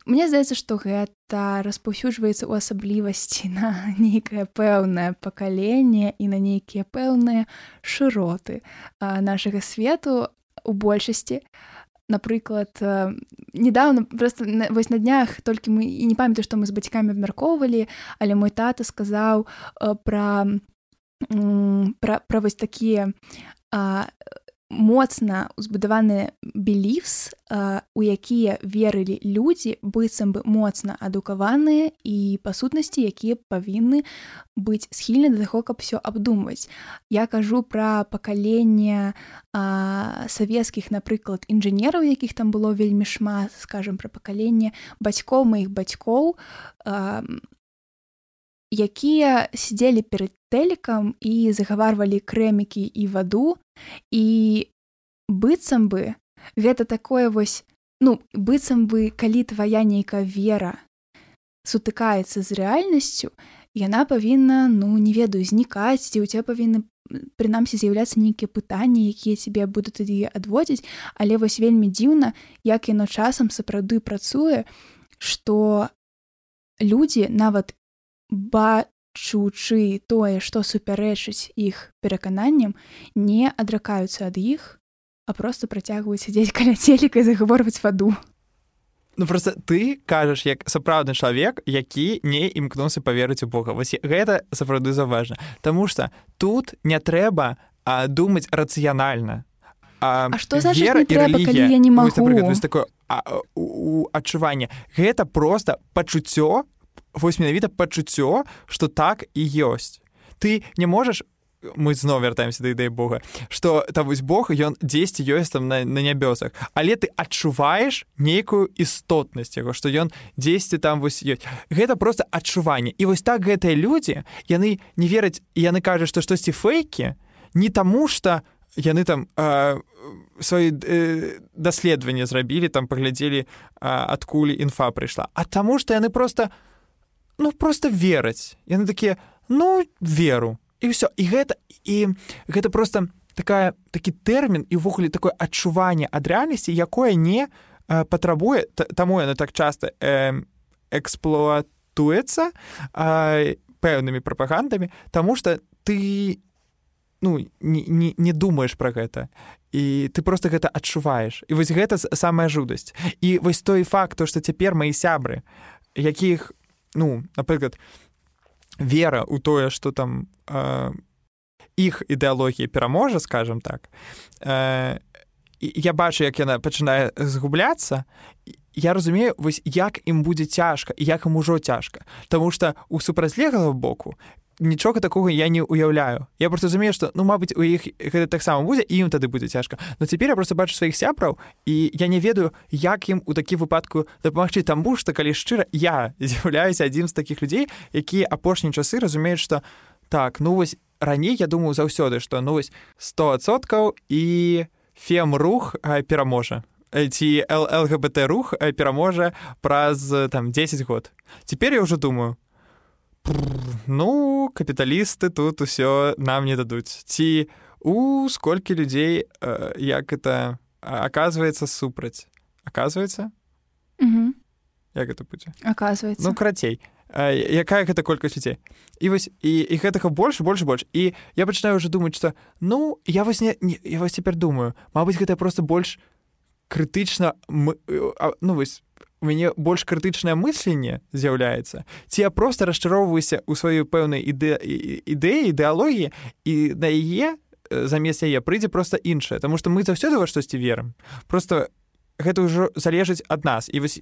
Мне здаецца што гэта распаўсюджваецца ў асаблівасці на нейкае пэўнае пакаленне і на нейкія пэўныя шыроты нашага свету у большасці. а напрыклад недавно просто вось на днях толькі мы і не памятаю што мы з бацькамі абмяркоўвалі але мой тата сказаў пра пра, пра вось такія моцна узбудаваны белівс у якія верылі людзі быццам бы моцна адукаваныя і па сутнасці якія павінны быць схільны да таго каб все абдумваць. Я кажу пра пакаленне савецкіх напрыклад інжынераў якіх там было вельмі шмат скажем пра пакаленне бацькоў маіх бацькоў якія сидзелі перад тэлікам і загаварвалі крэмікі і ваду і быццам бы гэта такое вось ну быццам бы калі твая нейкая вера сутыкаецца з рэальнасцю яна павінна ну не ведаю знікаць ці у тебя павінны прынамсі з'яўляцца нейкія пытанні якія цябе будуць тады адводзіць. Але вось вельмі дзіўна як яно часам сапраўды працуе што людзі нават бачучы тое, што супярэчыць іх перакананням, не адракаюцца ад іх, а просто працягваюць сядзець каля целіка і загаворваць ваду. Ну просто ты кажаш як сапраўдны чалавек, які не імкнуўся паверыць у Бога. Вось гэта сапраўды заважна. Таму што тут не трэба а, думаць рацыянальна. А, а што трэба, калі я не могу такое адчуванне. Гэта проста пачуццё вось менавіта пачуццё что так і ёсць. Ты не можаш мы зноў вяртаемся да ідэі Бога что там вось Бог ён дзесьці ёсць там на, на нябёсах. Але ты адчуваеш нейкую істотнасць яго што ён дзесьці там вось ёсць. Гэта просто адчуванне. І вось так гэтыя людзі яны не вераць яны кажуць што штосьці фэйкі не таму что яны там э, свае э, даследаванне зрабілі там паглядзелі адкуль інфа прыйшла а таму што яны просто не ну просто вераць яны такія ну веру і ўсё і гэта і гэта просто такая такі тэрмін і ўвогуле такое адчуванне ад рэальнасці якое не э, патрабуе таму яно так часта э, эксплуатуецца э, пэўнымі прапагандамі Таму что ты ну не, не, не думаеш про гэта. І ты просто гэта адчуваеш. І вось гэта самая жудасць. І вось той факт то что цяпер мои сябры якіх ну напрыклад вера у тое что там э, іх ідэалогія пераможа скажем так э, я бачу як яна пачынае згубляцца я разумею вось як ім будзе цяжка як ім ужо цяжка. Таму что у супрацьлегага боку нічога такога я не уяўляю я просто разумею что ну мабыць у іх гэта таксама будзе ім тады будзе цяжка. Но цяпер я просто бачу сваіх сябраў і я не ведаю як ім у такі выпадку дапамагчы. Таму што калі шчыра я з'яўляюся адзін з такіх людзей якія апошнія часы разумеюць что так ну вось раней я думаю заўсёды что ну вось стосоткаў і фем рух пераможа. Ці лгбт рух пераможа праз там 10 год. Теперь я уже думаю ну капіталісты тут усё нам не дадуць ці у сколькі людзей э, як это оказывается супраць оказывается? Як это будзе оказывается. Ну карацей якая гэта колькасць людзей і вось і, і гэтага больш больш больш і я пачынаю уже думаць что ну я вось не, не я вас цяпер думаю. Мабыць гэта просто больш крытычна мы, э, ну вось у мяне больш крытычнае мысленне з'яўляецца ці я просто расчароўваюся ў сваёй пэўнай іде ідэі ідэалогіі і на яе замест яе прыйдзе просто іншае Таму што мы заўсёды ва штосьці верым просто гэта ўжо залежыць ад нас. І вось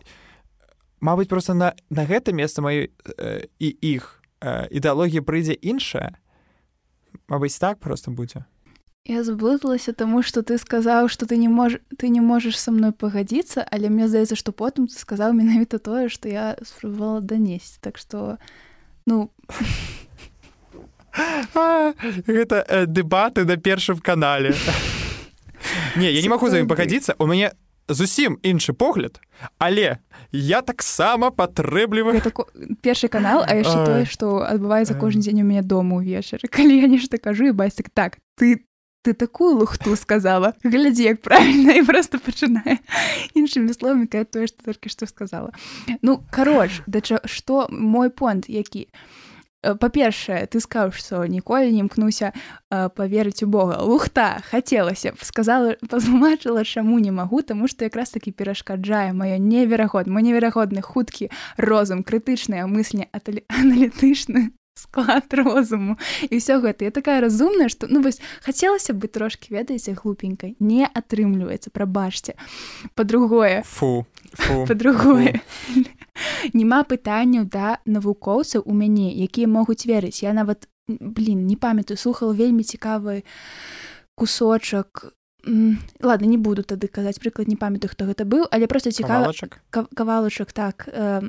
Мабыць просто на, на гэта месца маёй э, і іх э, ідэалогія прыйдзе іншая Мабыць так просто будзе Я заблыталася таму што ты сказаў што ты не мож ты не можаш са мной пагадзіцца але мне здаецца што потым ты сказаў менавіта тое што я спрабавала данесці так што ну гэта э, дэбаты на першым канале. Не я не магу за ім пагадзіцца у мяне зусім іншы погляд. Але я таксама патрэбліваю так першы канал а яшчэ тое што адбываецца кожны дзень у мяне дома ўвечары калі я нешта кажу і бацьк так ты ты такую лухту сказала. Глядзі як правильно і просто пачынае іншымі словамі тое што толькі што сказала. Ну кароч да што мой понт які Э, па-першае ты скажу што ніколі не імкнуся э, паверыць у Бога. Лухта хацелася б сказала патлумачыла чаму не магу таму што якраз такі перашкаджае маё неверагод мой неверагодны хуткі розум крытычныя мыслі аналітычны склад розуму і ўсё гэта. Я такая разумная што ну вось хацелася бы трошки ведаеце глупенькай не атрымліваецца прабачце. По-другое фу, фу по-другое няма пытанняў да навукоўцаў у мяне якія могуць верыць. Я нават блин не памятаю слухала вельмі цікавы кусочак. Ладно не буду тады казаць прыклад не памятаю хто гэта быў але просто цікава кавалачак? так э,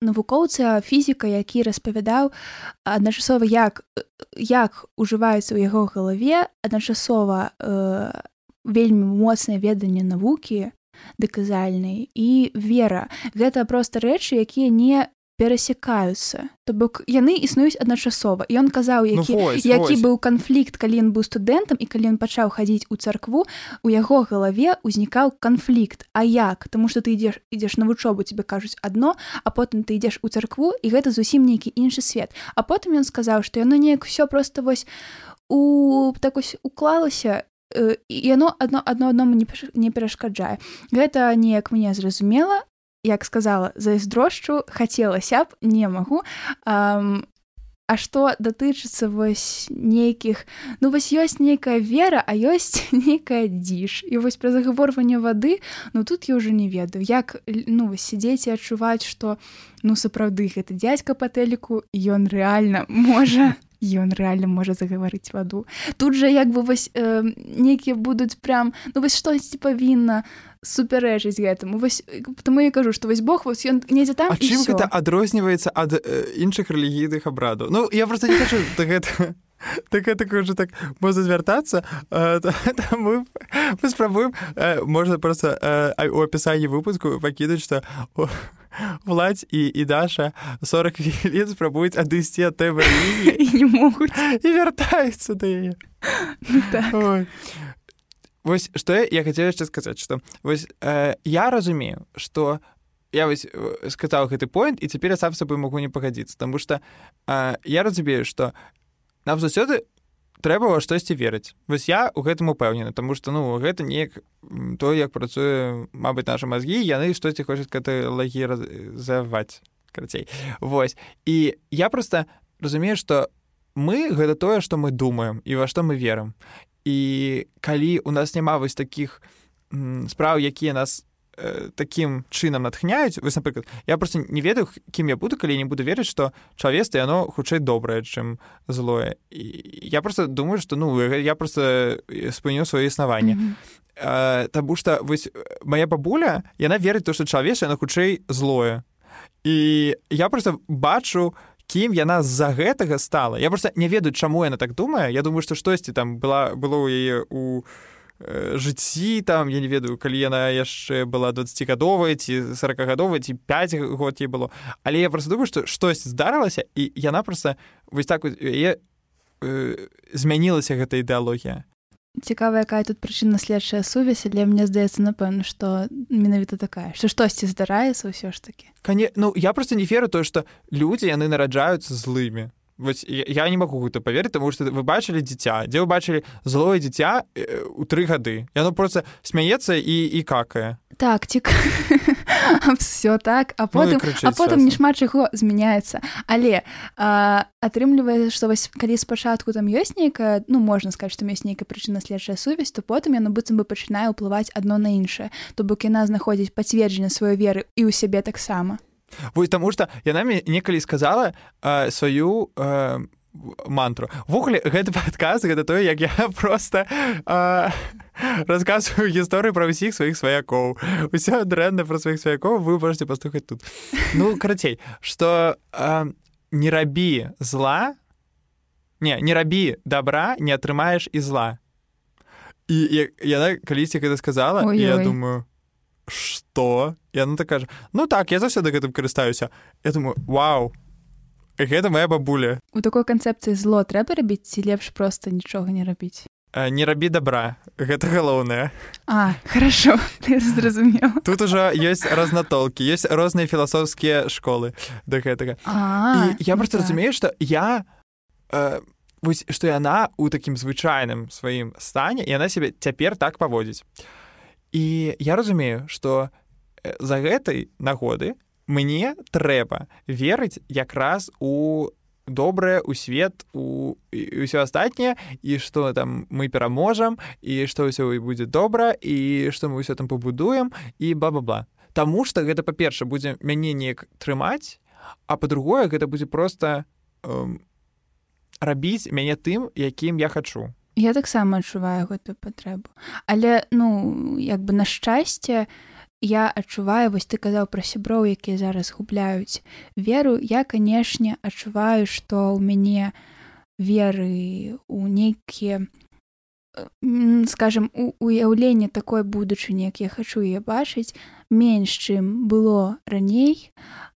навукоўца фізіка які распавядаў адначасова як як ужываецца ў яго галаве адначасова э, вельмі моцнае веданне навукі дэказальнай і вера. Гэта проста рэчы якія не перасякаюцца то бок яны існуюць адначасова. Ён казаў які ну, вось, які вось. быў канфлікт калі ён быў студэнтам і калі ён пачаў хадзіць у царкву у яго галаве ўзнікаў канфлікт. А як? Тому что ты ідзеш ідзеш на вучобу тебе кажуць адно а потым ты ідзеш у царкву і гэта зусім нейкі іншы свет. А потым ён сказаў што яно неяк все просто вось у так ось уклалася яно адно адно адному не перашкаджае. Гэта неяк мне зразумела як сказала зайздрошчу хацелася б не магу. А, А што датычыцца вось нейкіх ну вось ёсць нейкая вера а ёсць нейкая дзіж. І вось пра загаворванне вады ну тут я ўжо не ведаю. Як ну сядзець і адчуваць што ну сапраўды гэта дзядзька па тэліку ён рэальна можа ён реально можа загаварыць ваду тут жа як бы вось э, нейкія будуць прям ну вось штосьці павінна супярэчыць гэтаму вось тому я кажу што вось Бог вось ён недзе там чым гэта адрозніваецца ад э, іншых рэлігійных абрадаў Ну я просто не хочу да гэта так это уже так можна звяртацца мы спрабуем можна просто у апісанні выпуску пакідаць што владь і і даша 40 хвілін спрабуюць адысці ад тэвы не могуць і вяртаюцца да яе ну так. Вось што я хацеў яшчэ сказаць што вось э, я разумею што я вось сказаў гэты поинт і цяпер я сам сабой могу не пагадзіцца Таму што э, я разумею што нам заўсёды трэба во штосьці верыць. Вось я у гэтым упэўнены тому что ну гэта неяк то як працуе мабыць наша мазгі яны штосьці хочуць гэты лагі заваць карацей. Вось. І я просто разумею что мы гэта тое што мы думаем і во што мы верым. І калі у нас няма вось таких спраў якія нас Э, таким чынам натхняюць вось напрыклад я просто не ведаю кім я буду калі не буду верыць што чалавецтва яно хутчэй добрае чым злое. І я просто думаю что ну я просто спыню сваё існаванне mm -hmm. Таму что вось моя бабуля яна верыць то што чалавеч яна хутчэй злое. І я просто бачу кім яна з-за гэтага стала. Я просто не ведаю чаму яна так думае я думаю што штосьці там была было ў яе у Э, жыцці там я не ведаю калі яна яшчэ была 20гадовая ці 40гадовая ці 5 год ей было. Але я просто думаю што штось здарылася і яна просто вось так яе э, змянілася гэта ідэалогія. Цікава якая тут прычына следчая сувязь для мне здаецца напэўна што менавіта такая што штосьці здараецца ўсё ж таки Кане ну я просто не веру тое што людзі яны нараджаюцца злымі Вось я не магу гэта паверыць, таму што вы бачылі дзіця, дзе вы бачылі злое дзіця ў тры гады. Яно проста смяецца і, і какае. Так цік все так. А потым ну, а потым не шмат чаго змяняецца але атрымлівае што вось калі спачатку там ёсць нейкая ну можна сказаць што ёсць нейкая прычына следчая сувязь то потым яно быццам бы пачынае ўплываць адно на іншае то бок яна знаходзіць пацверджанне сваёй веры і ў сябе таксама Вось таму што яна мне некалі сказала э, сваю э, мантру. Ввогуле гэты падказ гэта тое як я просто э, расказваю гісторыю пра ўсіх сваіх сваякоў усё дрэнна пра сваіх сваякоў вы можете пастухаць тут. Ну карацей что э, не рабі зла не не рабі добра не атрымаеш і зла і яна калісьці гэта сказала Ой -ой. я думаю что? Яна так кажа ну так я заўсёды гэтым карыстаюся я думаю вау гэта моя бабуля у такой канцэпцыі зло трэба рабіць ці лепш просто нічога не рабіць не рабі добра гэта галоўнае а хорошо зразумеў тут ужо ёсць разнатолкі ёсць розныя філасофскія школы. Да гэтага я просто так. разумею что я э, вось што яна у такім звычайным сваім стане і яна сябе цяпер так паводзіць і я разумею что за гэтай нагоды мне трэба верыць якраз у добрае у свет у ўсё астатняе і што там мы пераможам і што ўсё і будзе добра і што мы ўсё там пабудуем і ба-ба-ба Таму што гэта па-перша будзе мяне неяк трымаць а па-другое гэта будзе просто эм, рабіць мяне тым якім я хачу Я таксама адчуваю гэтую патрэбу. Але ну як бы на шчасце я адчуваю вось ты казаў пра сяброў якія зараз губляюць веру. Я канешне адчуваю што ў мяне веры у нейкія скажем у уяўленне такой будучыні як я хачу яе бачыць менш чым было раней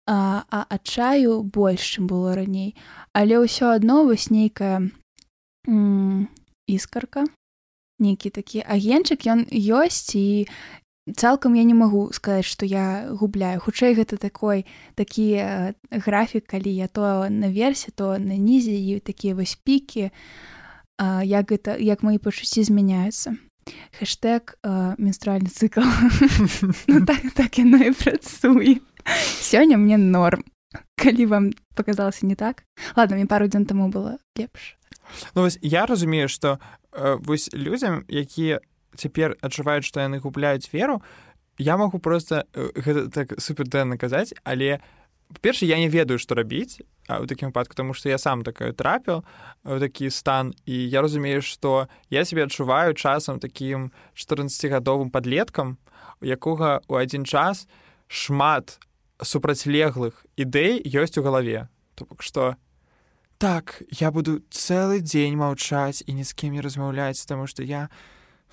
а, а адчаю больш чым было раней. Але ўсё адно вось нейкая іскарка нейкі такі агенчык ён ёсць і цалкам я не магу сказаць што я губляю. Хутчэй гэта такой такі э, графік калі я то наверсе то на нізе і такія вось пікі як гэта як мои пачуцці змяняюцца. Хэштег менструальны цыкл. Ну, так, так яно і працуе. Сёння мне норм. Калі вам показалася не так. Ладно мне пару дзён таму было лепш ну, вось я разумею што э, вось людзям якія цяпер адчуваюць што яны губляюць веру я магу просто э, гэта так супердэнна казаць але перша я не ведаю што рабіць у такім выпадку тому што я сам такое трапіў у такі стан і я разумею што я себе адчуваю часам такім 14гадовым подлеткам у якога у адзін час шмат супрацьлеглых ідэй ёсць у галаве. То бок што так я буду цэлы дзень маўчаць і ні з кім не размаўляць таму што я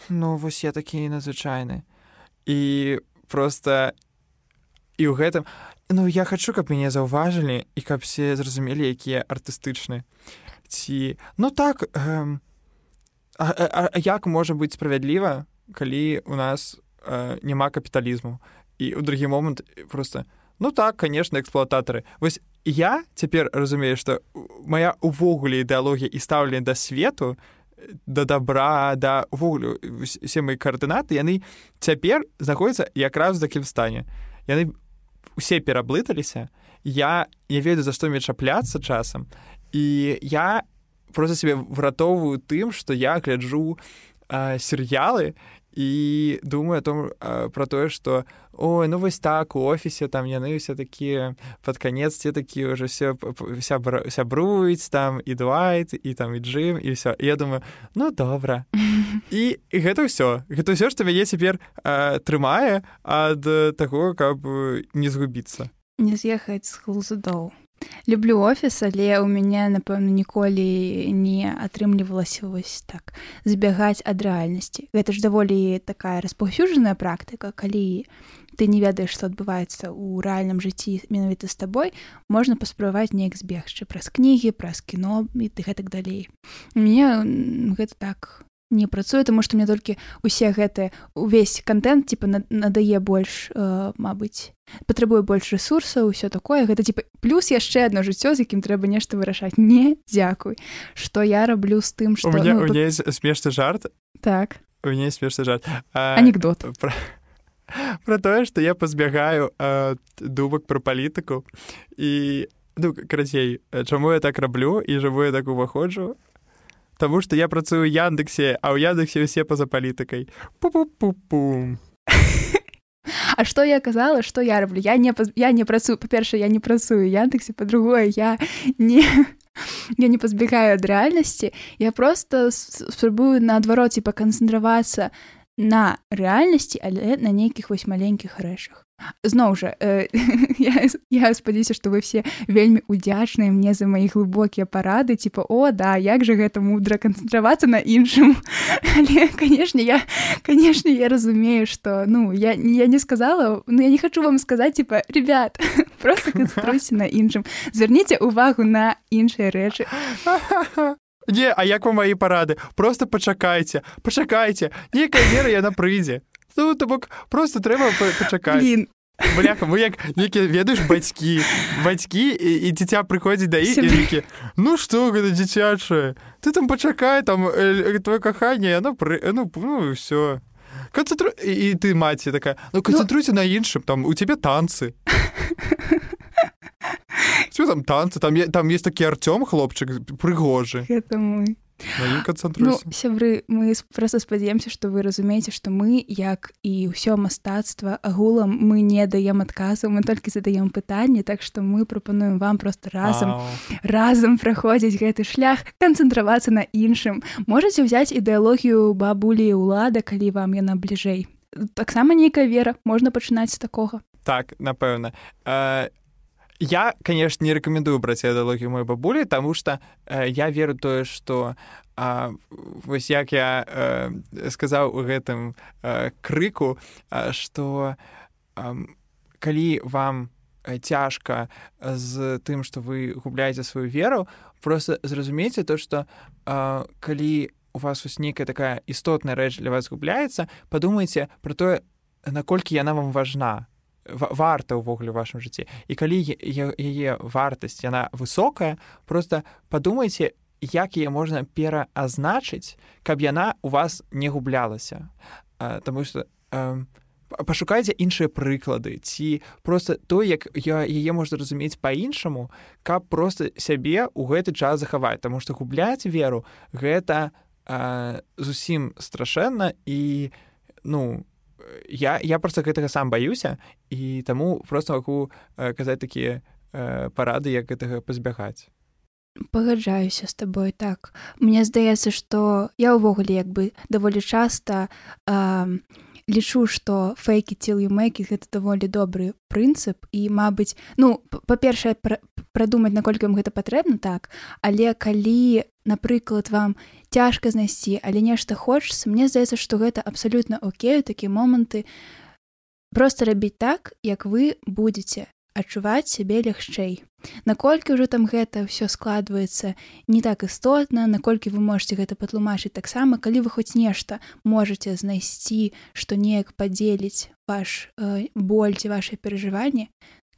ну вось я такі надзвычайны і просто і ў гэтым ну я хачу каб мяне заўважылі і каб все зразумелі якія артыстычны ці ну так э, а, а, а як можа быць справядліва калі у нас э, няма капіталізму і ў другі момант просто ну так конечно эксплуататары вось я цяпер разумею што моя увогуле ідэалогія і стаўленне да свету да добра да вуглю все мои каардынаты яны цяпер знаходзяцца якраз у такім стане. Яны усе пераблыталіся я не ведаю за што мне чапляцца часам і я просто себе выратоўваю тым што я гляджу серыялы і думаю о том про тое что ой ну вось так у офісе там яны ўсе такія под конец те такі уже все вся сябруюць там і дуайт і там і джим і все я думаю ну добра і, і гэта ўсё гэта ўсё што мяне цяпер трымае ад таго каб не згубіцца не з'ехаць з глузудоў люблю офіс але ў мяне напэўна ніколі не атрымлівалася вось так збягаць ад рэальнасці. Гэта ж даволі такая распаўсюджаная практыка калі ты не ведаеш што адбываецца ў рэальным жыцці менавіта з табой можна паспрабаваць неяк збегчы праз кнігі праз кіно і ты гэтак далей мне гэта так не працуе тому што мне толькі усе гэтыя увесь контент типа надае больш э, Мабыць патрабуе больш ресурсаў ўсё такое. Гэта типа плюс яшчэ одно жыццё з якім трэба нешта вырашаць не дзякуй что я раблю з тым что ну, тут... смешны жарт. Так. Мне смешны жарт. Анекдот. про про тое што я пазбягаю э, думак про палітыку. І ну карацей чаму я так раблю і жыву я так уваходжу? Таму што я працую яндексе а ў яндексе ўсе па-за палітыкай. Пу-пу-пу-пу А што я казала што я раблю? Я не я не працую па-першае я не працую яндексе па-другое я не я не пазбегаю ад рэальнасці. Я просто спрабую наадвароце паканцэнтравацца на рэальнасці але на нейкіх вось маленькіх рэчах зноў жа э, я, я спадзяюся што вы все вельмі удзячныя мне за мои глыбокія парады типа о да як же гэта мудра канцэнтравацца на іншым? Але канешне я канешне я разумею что ну я я не сказала но я не хочу вам сказаць типа ребят просто канцэнтруйся на іншым. Звярніце увагу на іншыя рэчы Не, а як вам мои парады просто пачакайце пачакайце некая вера яна прыйдзе Ну то бок просто трэба пачакаць бляха мы як некі ведаеш бацькі бацькі і, і дзіця прыходзіць да ікі Ну што гэта дзіцячае ты там пачакай там э, твоё каханне яно пры ну, ну все канцэнтру і ты маці такая ну канцэнтруйся ну... на іншым там у цябе танцы там танцы? Там там есть такі арцём хлопчык прыгожы гэта мой ну, сябры мы просто спадзяемся што вы разумееце што мы як і ўсё мастацтва агулам мы не даем адказу мы толькі задаем пытанне так што мы прапануем вам просто разам разам праходзіць гэты шлях канцэнтравацца на іншым можете ўзяць ідэалогію бабулі ўлада калі вам яна бліжэй таксама нейкая вера можна пачынаць з такога так напэўна. А я конечно не рекомендую браць ідэалогію мой бабулі тому что э, я веру тое что э, вось як я э, сказаў у гэтым э, крыку что э, калі вам цяжка з тым что вы губляеце сваю веру просто зразумейце то что э, калі у вас вось нейкая такая істотная рэч для вас губляецца падумайце про тое наколькі яна вам важна варта ўвогуле ў вашым жыцці. І калі яе вартасць яна высокая просто падумайце як яе можна пераазначыць каб яна у вас не гублялася. Таму что пашукайце іншыя прыклады ці просто то як я яе можна разумець па-іншаму каб просто сябе ў гэты час захаваць. Таму што губляць веру гэта а, зусім страшэнна і ну я, я просто гэтага сам баюся і таму просто магу э, казаць такія э, парады як гэтага пазбягаць. Пагаджаюся з табой так. Мне здаецца што я ўвогуле як бы даволі часта э, лічу што фейкі ціл юмейкі гэта даволі добры прынцып і мабыць ну па-першае прадумаць наколькі вам гэта патрэбна так. Але калі напрыклад вам цяжка знайсці але нешта хочацца мне здаецца што гэта абсалютна окей такі моманты просто рабіць так як вы будете адчуваць сябе лягчэй наколькі ўжо там гэта ўсё складваецца не так істотна наколькі вы можете гэта патлумачыць таксама калі вы хоць нешта можете знайсці што неяк падзеліць ваш э, боль ці ваше перажыванне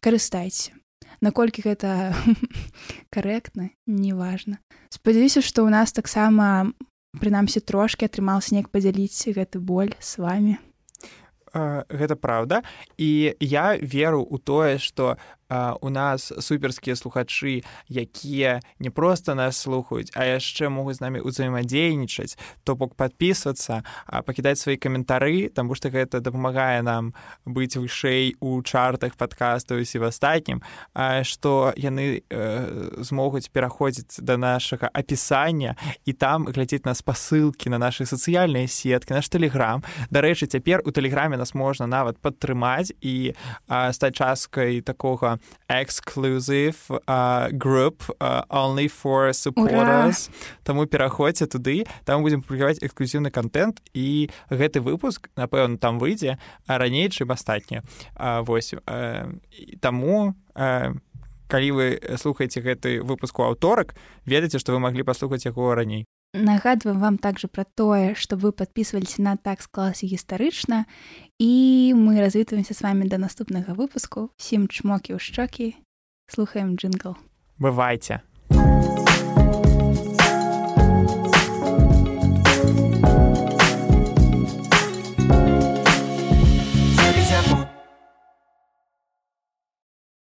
карыстайце наколькі гэта карэктна неважна. Спадзяюся што ў нас таксама прынамсі трошки атрымаўся неяк падзяліць гэты боль с вами гэта праўда. І я веру ў тое што у нас суперскія слухачы якія не просто нас слухаюць а яшчэ могуць з намі ўзаемадзейнічаць. То бок подписывацца пакідаць свае каментары таму што гэта дапамагае нам быць вышэй у чартах подкастаў і в астатнім. Што яны э, змогуць пераходзіць да нашага апісання і там глядзець на спасылкі на наши сацыяльныя сеткі наш тэлеграм. Дарэчы цяпер у тэлеграме нас можна нават падтрымаць і стаць часткай такога exclusive uh, group uh, only for supporters. Таму пераходзьце туды там будзем публікаваць эксклюзіўны контент і гэты выпуск напэўна там выйдзе раней чым астатні восьось uh, таму uh, калі вы слухаеце гэты выпуск у аўторак ведаеце што вы маглі паслухаць яго раней нагадваем вам также про тое что вы подписывались на так класе гістарычна і мы развітваемся с вами до наступнага выпуску сім чмокі ў шчокі слухаем джингл. Бывайте. у